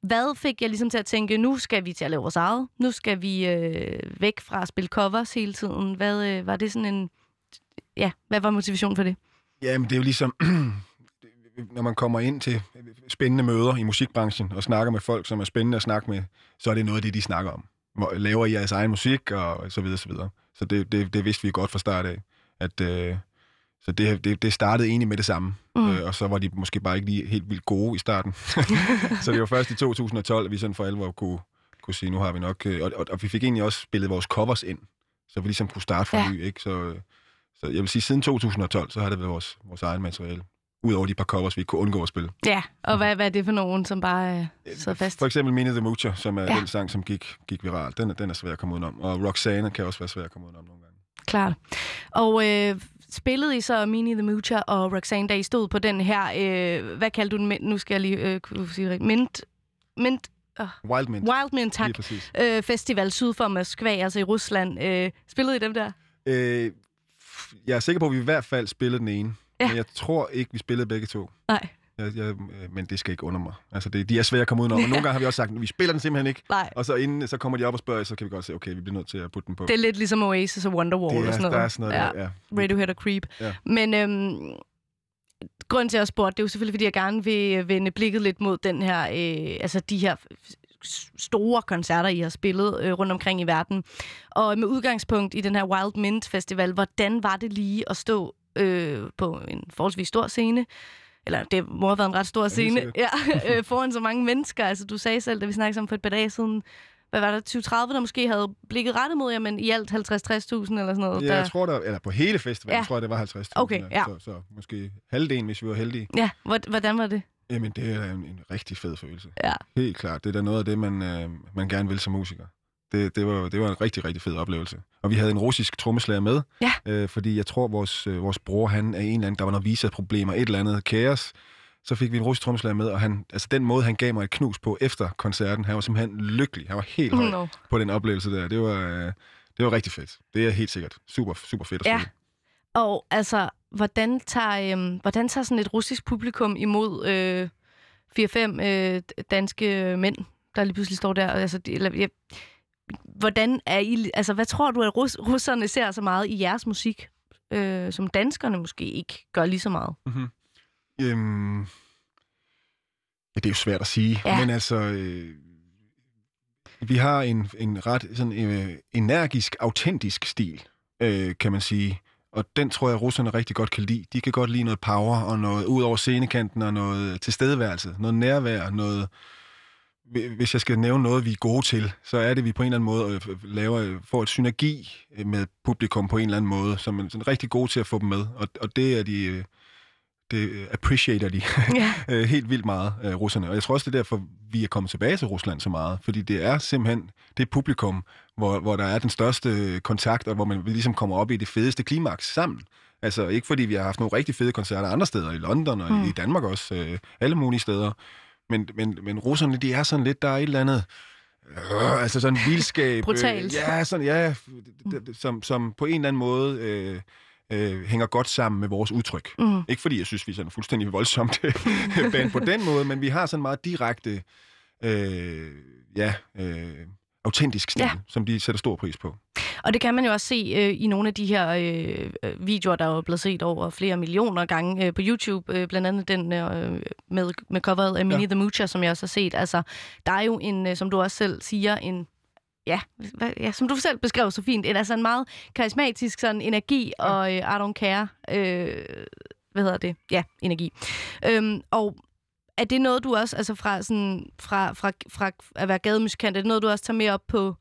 Hvad fik jeg ligesom til at tænke, nu skal vi til at lave vores eget, nu skal vi øh, væk fra at spille covers hele tiden. Hvad øh, var det sådan en, ja, hvad var motivationen for det? Jamen, det er jo ligesom, [CLEARS THROAT] når man kommer ind til spændende møder i musikbranchen og snakker med folk, som er spændende at snakke med, så er det noget af det, de snakker om. Laver I jeres egen musik, og så videre, så videre. Så det, det, det vidste vi godt fra start af. At, øh, så det, det, det startede egentlig med det samme. Mm. Øh, og så var de måske bare ikke lige helt vildt gode i starten. [LAUGHS] så det var først i 2012, at vi sådan for alvor kunne, kunne sige, nu har vi nok... Øh, og, og, og vi fik egentlig også spillet vores covers ind, så vi ligesom kunne starte fra Ja. ja. ny. Ikke? Så, øh, så jeg vil sige, siden 2012, så har det været vores, vores egen materiale. Udover de par covers, vi kunne undgå at spille. Ja, og hvad, hvad er det for nogen, som bare øh, sidder fast? For eksempel Minnie the Moocher, som er Ja. den sang, som gik, gik viralt. Den er, den er svær at komme udenom. Og Roxanne kan også være svær at komme udenom nogle gange. Klart. Og øh, spillede I så Minnie the Moocher og Roxanne, da I stod på den her, øh, hvad kaldte du den? Nu skal jeg lige øh, kunne sige det rigtigt. Mint, mint, uh, Wild Mint. Wild Mint, tak. Øh, festival syd for Moskva, altså i Rusland. Øh, spillede I dem der? Øh, jeg er sikker på, at vi i hvert fald spillede den ene. Ja. Ja. Men jeg tror ikke, vi spillede begge to. Nej. Jeg, jeg, øh, men det skal ikke under mig. Altså, det, de er svære at komme udenom. Og nogle gange har vi også sagt, at vi spiller den simpelthen ikke. Nej. Og så inden, så kommer de op og spørger, så kan vi godt se, okay, vi bliver nødt til at putte den på. Det er lidt ligesom Oasis og Wonderwall Det er- og sådan noget. der er sådan noget der, ja. Radiohead og Creep. Ja. Men øhm, grunden til, at jeg spurgte, det er jo selvfølgelig, fordi jeg gerne vil vende blikket lidt mod den her, øh, altså de her store koncerter, I har spillet øh, rundt omkring i verden. Og med udgangspunkt i den her Wild Mint Festival, hvordan var det lige at stå øh, på en forholdsvis stor scene, eller det må have været en ret stor scene, [LAUGHS] ja, øh, foran så mange mennesker. Altså, du sagde selv, da vi snakkede sammen for et par dage siden, hvad var der, 2030, der måske havde blikket rettet mod jer, men i alt 50-60.000 eller sådan noget. Ja, der... jeg tror, der, eller på hele festivalen, Ja. tror jeg, det var 50.000. Okay, ja. Så, så måske halvdelen, hvis vi var heldige. Ja, hvor- hvordan var det? Jamen, det er en, en rigtig fed følelse. Ja. Helt klart. Det er da noget af det, man, øh, man gerne vil som musiker. Det, det, var, det var en rigtig, rigtig fed oplevelse. Og vi havde en russisk trommeslager med, Ja. øh, fordi jeg tror, vores, øh, vores bror, han er en eller anden, der var noget visa-problemer, et eller andet kaos. Så fik vi en russisk trommeslager med, og han, altså den måde, han gav mig et knus på efter koncerten, han var simpelthen lykkelig. Han var helt høj Nå. på den oplevelse der. Det var, øh, det var rigtig fedt. Det er helt sikkert. Super, super fedt at Ja. spille. Og altså, hvordan tager, øhm, hvordan tager sådan et russisk publikum imod øh, 4-5 øh, danske mænd, der lige pludselig står der? Altså, de, eller, ja, hvordan er I, altså, hvad tror du, at rus, russerne ser så meget i jeres musik, øh, som danskerne måske ikke gør lige så meget? Mm-hmm. Øhm, ja, det er jo svært at sige, Ja. men altså, øh, vi har en, en ret sådan, øh, energisk, autentisk stil, øh, kan man sige. Og den tror jeg, russerne rigtig godt kan lide. De kan godt lide noget power og noget ud over scenekanten og noget tilstedeværelse, noget nærvær, noget hvi- hvis jeg skal nævne noget, vi er gode til, så er det, at vi på en eller anden måde øh, laver, øh, får et synergi øh, med publikum på en eller anden måde, som er sådan rigtig gode til at få dem med. Og, og det er de... Det appreciater de Ja. [LAUGHS] helt vildt meget, russerne. Og jeg tror også, det er derfor, vi er kommet tilbage til Rusland så meget. Fordi det er simpelthen det publikum, hvor, hvor der er den største kontakt, og hvor man ligesom kommer op i det fedeste klimaks sammen. Altså ikke fordi vi har haft nogle rigtig fede koncerter andre steder, i London og mm. i Danmark også, alle mulige steder. Men, men, men russerne, de er sådan lidt, der er et eller andet... Øh, altså sådan [LAUGHS] vildskab. Brutalt. Øh, ja, sådan, ja, som, som på en eller anden måde øh, øh, hænger godt sammen med vores udtryk. Mhm. Ikke fordi jeg synes, vi er sådan fuldstændig voldsomt band på den måde, men vi har sådan meget direkte, øh, ja, øh, autentisk stil, ja. som de sætter stor pris på. Og det kan man jo også se øh, i nogle af de her øh, øh, videoer, der er blevet set over flere millioner gange øh, på YouTube. Øh, blandt andet den øh, med, med coveret af Minnie Ja. the Moocher, som jeg også har set. Altså, der er jo en, øh, som du også selv siger, en Ja, ja, som du selv beskrev så fint, en, altså en meget karismatisk sådan energi ja. og øh, I don't care, øh, hvad hedder det? Ja, energi. Øhm, og er det noget, du også, altså fra, sådan, fra, fra, fra at være gademusikant, er det noget, du også tager med op på,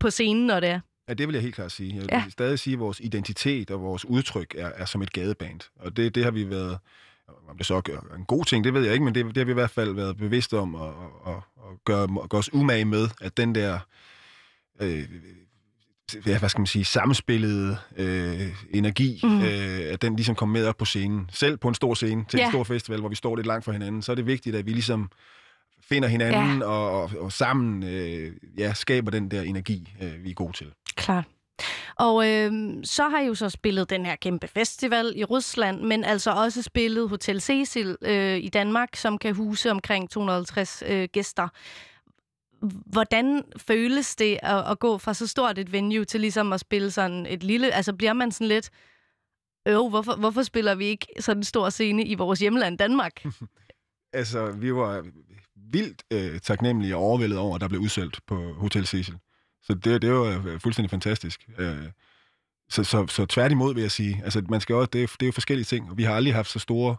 på scenen, når det er? Ja, det vil jeg helt klart sige. Jeg vil Ja. stadig sige, at vores identitet og vores udtryk er, er som et gadeband. Og det, det har vi været... Om det så er en god ting, det ved jeg ikke, men det, det har vi i hvert fald været bevidste om at, at, at, at gøre, gøre os umage med, at den der... Øh, ja, hvad skal man sige, sammenspillede øh, energi, mm. øh, at den ligesom kommer med op på scenen. Selv på en stor scene, til Ja. en stor festival, hvor vi står lidt langt fra hinanden, så er det vigtigt, at vi ligesom finder hinanden ja. og, og, og sammen øh, ja, skaber den der energi, øh, vi er gode til. Klart. Og øh, så har I jo så spillet den her kæmpe festival i Rusland, men altså også spillet Hotel Cecil øh, i Danmark, som kan huse omkring 250 øh, gæster. Hvordan føles det at, at gå fra så stort et venue til ligesom at spille sådan et lille... Altså bliver man sådan lidt... Øh, hvorfor, hvorfor spiller vi ikke sådan en stor scene i vores hjemland Danmark? [LAUGHS] Altså, vi var vildt øh, taknemmelige og overvældet over, at der blev udsolgt på Hotel Cecil. Så det, det var øh, fuldstændig fantastisk. Øh, så, så, så tværtimod vil jeg sige, altså man skal også, det, er, det er jo forskellige ting, og vi har aldrig haft så store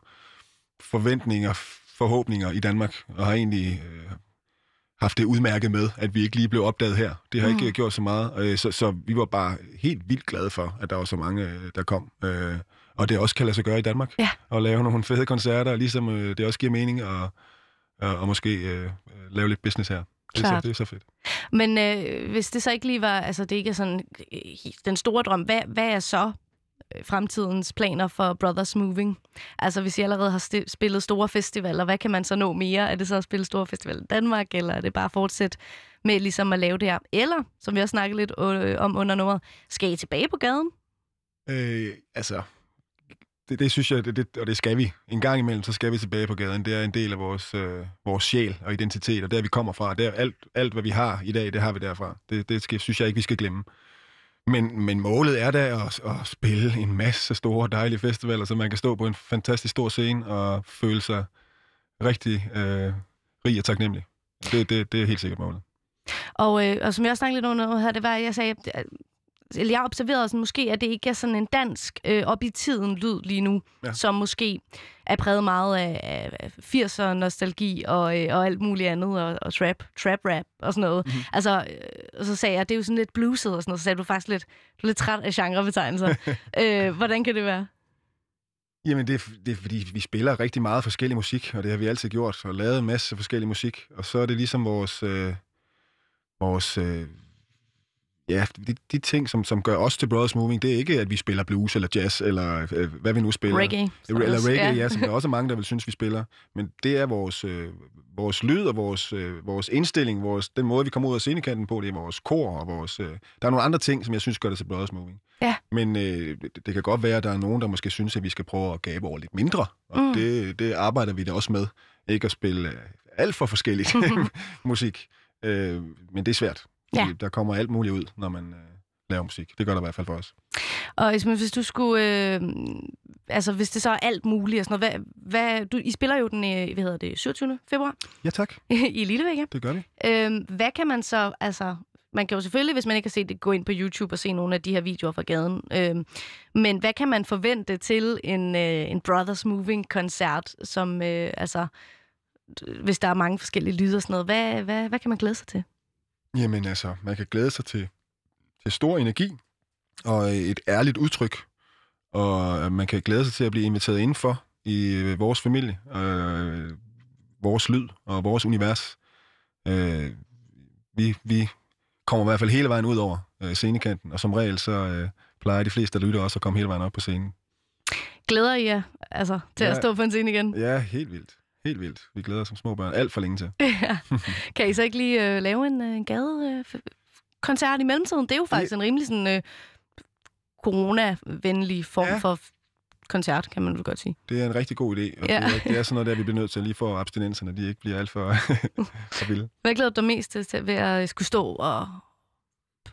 forventninger, forhåbninger i Danmark, og har egentlig øh, haft det udmærket med, at vi ikke lige blev opdaget her. Det har Mm. ikke gjort så meget, øh, så, så vi var bare helt vildt glade for, at der var så mange, øh, der kom. Øh, og det også kan lade sig gøre i Danmark, Ja. og lave nogle fede koncerter, ligesom øh, det også giver mening, og, og, og måske øh, lave lidt business her. Det er, så, det er så fedt. Men øh, hvis det så ikke lige var, altså det ikke er sådan øh, den store drøm, hvad, hvad er så øh, fremtidens planer for Brothers Moving? Altså hvis I allerede har sti- spillet store festivaler, hvad kan man så nå mere? Er det så at spille store festivaler i Danmark, eller er det bare at fortsætte med ligesom at lave det her? Eller, som vi også snakkede lidt øh, om under nummeret, skal I tilbage på gaden? Øh, altså, det, det synes jeg, det, det, og det skal vi. En gang imellem, så skal vi tilbage på gaden. Det er en del af vores, øh, vores sjæl og identitet, og der vi kommer fra. Der, alt, alt, hvad vi har i dag, det har vi derfra. Det, det skal, synes jeg ikke, vi skal glemme. Men, men målet er da at, at spille en masse store, dejlige festivaler, så man kan stå på en fantastisk stor scene og føle sig rigtig øh, rig og taknemmelig. Det, det, det er helt sikkert målet. Og, øh, og som jeg også snakkede lidt under her, det var, at jeg sagde, at eller jeg observerede sådan, måske, at det ikke er sådan en dansk øh, op i tiden lyd lige nu, ja. Som måske er præget meget af, af 80'er nostalgi og, øh, og alt muligt andet, og, og trap, trap rap og sådan noget. Mm-hmm. Altså, øh, så sagde jeg, det er jo sådan lidt blueset og sådan noget, så sagde du faktisk lidt, du er lidt træt af genrebetegnelser. [LAUGHS] øh, hvordan kan det være? Jamen, det er, det er fordi, vi spiller rigtig meget forskellig musik, og det har vi altid gjort, og lavet en masse forskellig musik. Og så er det ligesom vores... Øh, vores øh, ja, de, de ting, som, som gør os til Brothers Moving, det er ikke, at vi spiller blues eller jazz, eller øh, hvad vi nu spiller. Reggae. Eller reggae, ja. ja, som der også er mange, der vil synes, vi spiller. Men det er vores, øh, vores lyd og vores, øh, vores indstilling, vores, den måde, vi kommer ud af scenekanten på, det er vores kor og vores... Øh, der er nogle andre ting, som jeg synes gør det til Brothers Moving. Ja. Men øh, det, det kan godt være, at der er nogen, der måske synes, at vi skal prøve at gabe over lidt mindre. Og Mm. det, det arbejder vi da også med. Ikke at spille øh, alt for forskelligt [LAUGHS] [LAUGHS] musik. Øh, men det er svært. Ja. Der kommer alt muligt ud, når man øh, laver musik. Det gør der i hvert fald for os. Og Ismail, hvis du skulle... Øh, altså, hvis det så er alt muligt og sådan noget, hvad, hvad, du, I spiller jo den, øh, hvad hedder det, 27. februar Ja, tak. [LAUGHS] i Lillevægge. Det gør vi. Øhm, hvad kan man så, altså, man kan jo selvfølgelig, hvis man ikke har set det, gå ind på YouTube og se nogle af de her videoer fra gaden. Øhm, men hvad kan man forvente til en, øh, en Brothers Moving-koncert, som, øh, altså, hvis der er mange forskellige lyde og sådan noget. Hvad, hvad, hvad kan man glæde sig til? Jamen altså, man kan glæde sig til, til stor energi og et ærligt udtryk. Og man kan glæde sig til at blive inviteret indenfor i øh, vores familie, øh, vores lyd og vores univers. Øh, vi, vi kommer i hvert fald hele vejen ud over øh, scenekanten, og som regel så øh, plejer de fleste, der lytter også at komme hele vejen op på scenen. Glæder I jer altså, til. Ja. at stå på en scene igen? Ja, helt vildt. Helt vildt. Vi glæder os som små børn alt for længe til. [LAUGHS] Ja. Kan I så ikke lige øh, lave en, øh, en gadekoncert i mellemtiden? Det er jo faktisk en rimelig sådan, øh, corona-venlig form ja. for koncert, kan man vel godt sige. Det er en rigtig god idé, og Ja. det, er, det er sådan noget, der vi bliver nødt til lige for abstinenserne, de ikke bliver alt for, [LAUGHS] for vilde. Hvad glæder du dig mest til, ved at skulle stå og,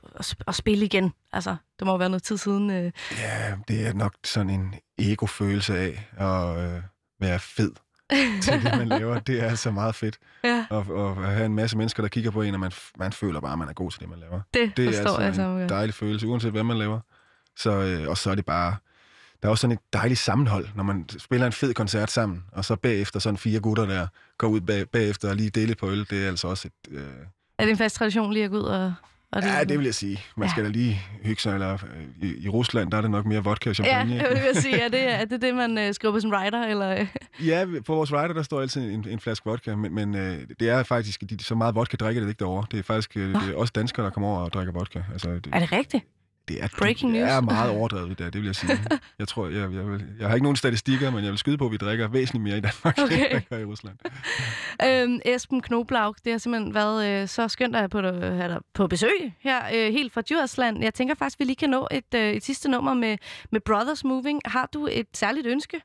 og, sp- og spille igen? Altså, det må jo være noget tid siden. Øh. Ja, det er nok sådan en ego-følelse af at øh, være fed [LAUGHS] til det, man laver. Det er altså meget fedt. Ja. Og, og at have en masse mennesker, der kigger på en, og man, man føler bare, at man er god til det, man laver. Det det er jeg altså så en dejlig følelse, uanset hvad man laver. Så, øh, og så er det bare... Der er også sådan et dejligt sammenhold, når man spiller en fed koncert sammen, og så bagefter sådan fire gutter der går ud bag, bagefter og lige dele på øl. Det er altså også et... Øh, Er det en fast tradition lige at gå ud og... og ja, det vil jeg sige. Man skal Ja. da lige hygge sig. Eller, øh, i, I Rusland, der er det nok mere vodka og Ja, [LAUGHS] champagne. jeg vil sige, er det, er det det, man øh, skriver på som writer? Eller? [LAUGHS] Ja, på vores rider, der står altid en, en flaske vodka, men, men øh, det er faktisk, de, så meget vodka drikker det ikke derovre. Det er faktisk øh, det er også danskere, der kommer over og drikker vodka. Altså, det, Er det rigtigt? Det er, breaking news? er meget [LAUGHS] overdrevet, det, det vil jeg sige. Jeg tror, jeg, jeg, vil, jeg har ikke nogen statistikker, men jeg vil skyde på, at vi drikker væsentligt mere i Danmark, Okay. end vi gør i Rusland. [LAUGHS] Øhm, Esben Knoblaug, det har simpelthen været øh, så skønt at have på, dig- have dig på besøg her, øh, helt fra Djursland. Jeg tænker faktisk, vi lige kan nå et, øh, et sidste nummer med, med Brothers Moving. Har du et særligt ønske?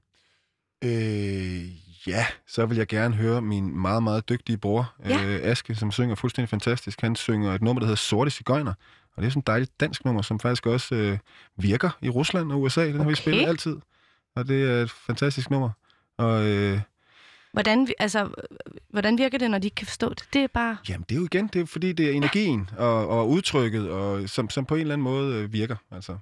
Øh, ja, så vil jeg gerne høre min meget, meget dygtige bror, Ja. øh, Aske, som synger fuldstændig fantastisk. Han synger et nummer, der hedder Sorte Cigøjner, og det er sådan et dejligt dansk nummer, som faktisk også øh, virker i Rusland og USA. Den har vi Okay. spillet altid, og det er et fantastisk nummer. Og øh, Hvordan, altså, hvordan virker det, når de ikke kan forstå det? Det er bare... jamen, det er jo igen, det er fordi, det er energien og, og udtrykket, og, som, som på en eller anden måde øh, virker. Altså,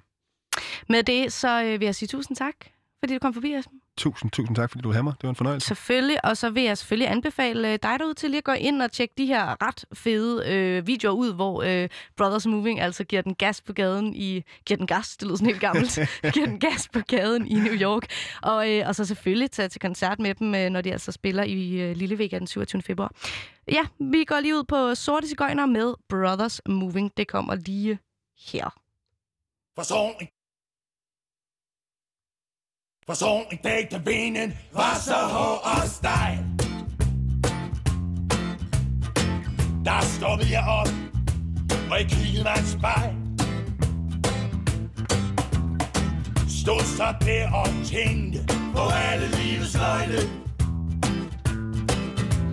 Med det, så øh, vil jeg sige tusind tak, fordi du kom forbi, Esben. Tusind, tusind tak, fordi du havde mig. Det var en fornøjelse. Selvfølgelig, og så vil jeg selvfølgelig anbefale øh, dig derude til lige at gå ind og tjekke de her ret fede øh, videoer ud, hvor øh, Brothers Moving altså giver den gas på gaden i... Giver den gas, det lyder sådan helt gammelt. [LAUGHS] giver den gas på gaden i New York. Og, øh, og så selvfølgelig tage til koncert med dem, øh, når de altså spiller i øh, Lillevega den 27. februar. Ja, vi går lige ud på Sorte Cigøjner med Brothers Moving. Det kommer lige her. Forsoning. Forsoning dækte benen var så hård og stejl. Der står jeg op, og jeg kiggede mig i et spejl. Stod så der og tænkte på alle livets løgne.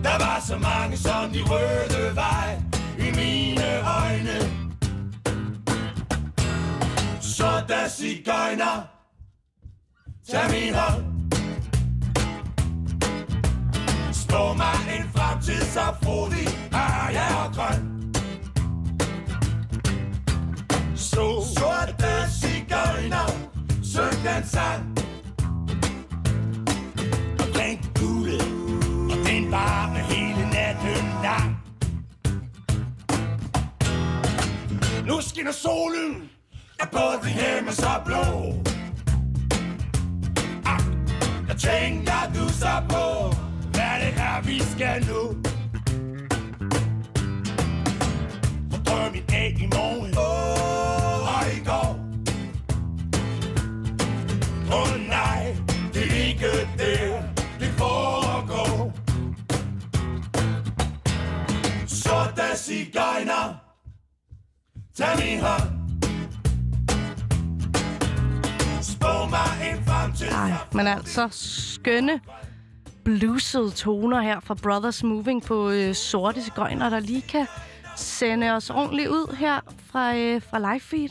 Der var så mange som de røde vej i mine øjne. Så der cigøjner Tag min hånd Spå mig en fremtid så frodig Er jeg og grøn. Så sorte cigøjner Søg den sang. Og drink gule Og den varme hele natten lang. Nu skinner solen Er både hjemme så blå. Jeg tænker du så på? Hvad det er vi skal nu? For drømmen af i morgen. Oh, Og i går. Åh oh, nej Det er ikke det, Det foregår. Så da sig gejner, Tag min hånd. Nej, men altså skønne bluesede toner her fra Brothers Moving på øh, Sorte Cigøjner, der lige kan sende os ordentligt ud her fra, øh, fra live feed.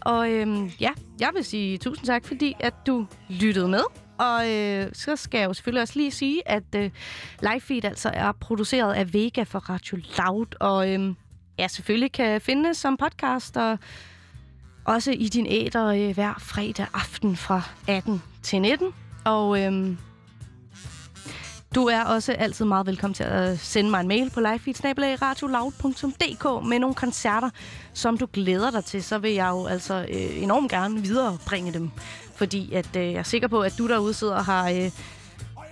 Og øh, ja, jeg vil sige tusind tak, fordi at du lyttede med. Og øh, så skal jeg jo selvfølgelig også lige sige, at øh, live feed altså er produceret af Vega for Radio Loud. Og øh, ja, selvfølgelig kan findes som podcast og også i din æder øh, hver fredag aften fra 18 til 19. Og øhm, Du er også altid meget velkommen til at sende mig en mail på livefeed.radioloud.dk med nogle koncerter, som du glæder dig til. Så vil jeg jo altså øh, enormt gerne viderebringe dem. Fordi at, øh, jeg er sikker på, at du derude sidder og har øh,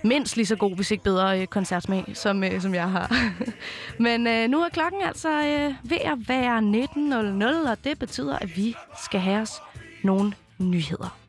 mindst lige så god, hvis ikke bedre øh, koncertsmag, som, øh, som jeg har. [LAUGHS] Men øh, nu er klokken altså øh, ved at være 19.00, og det betyder, at vi skal have os nogle nyheder.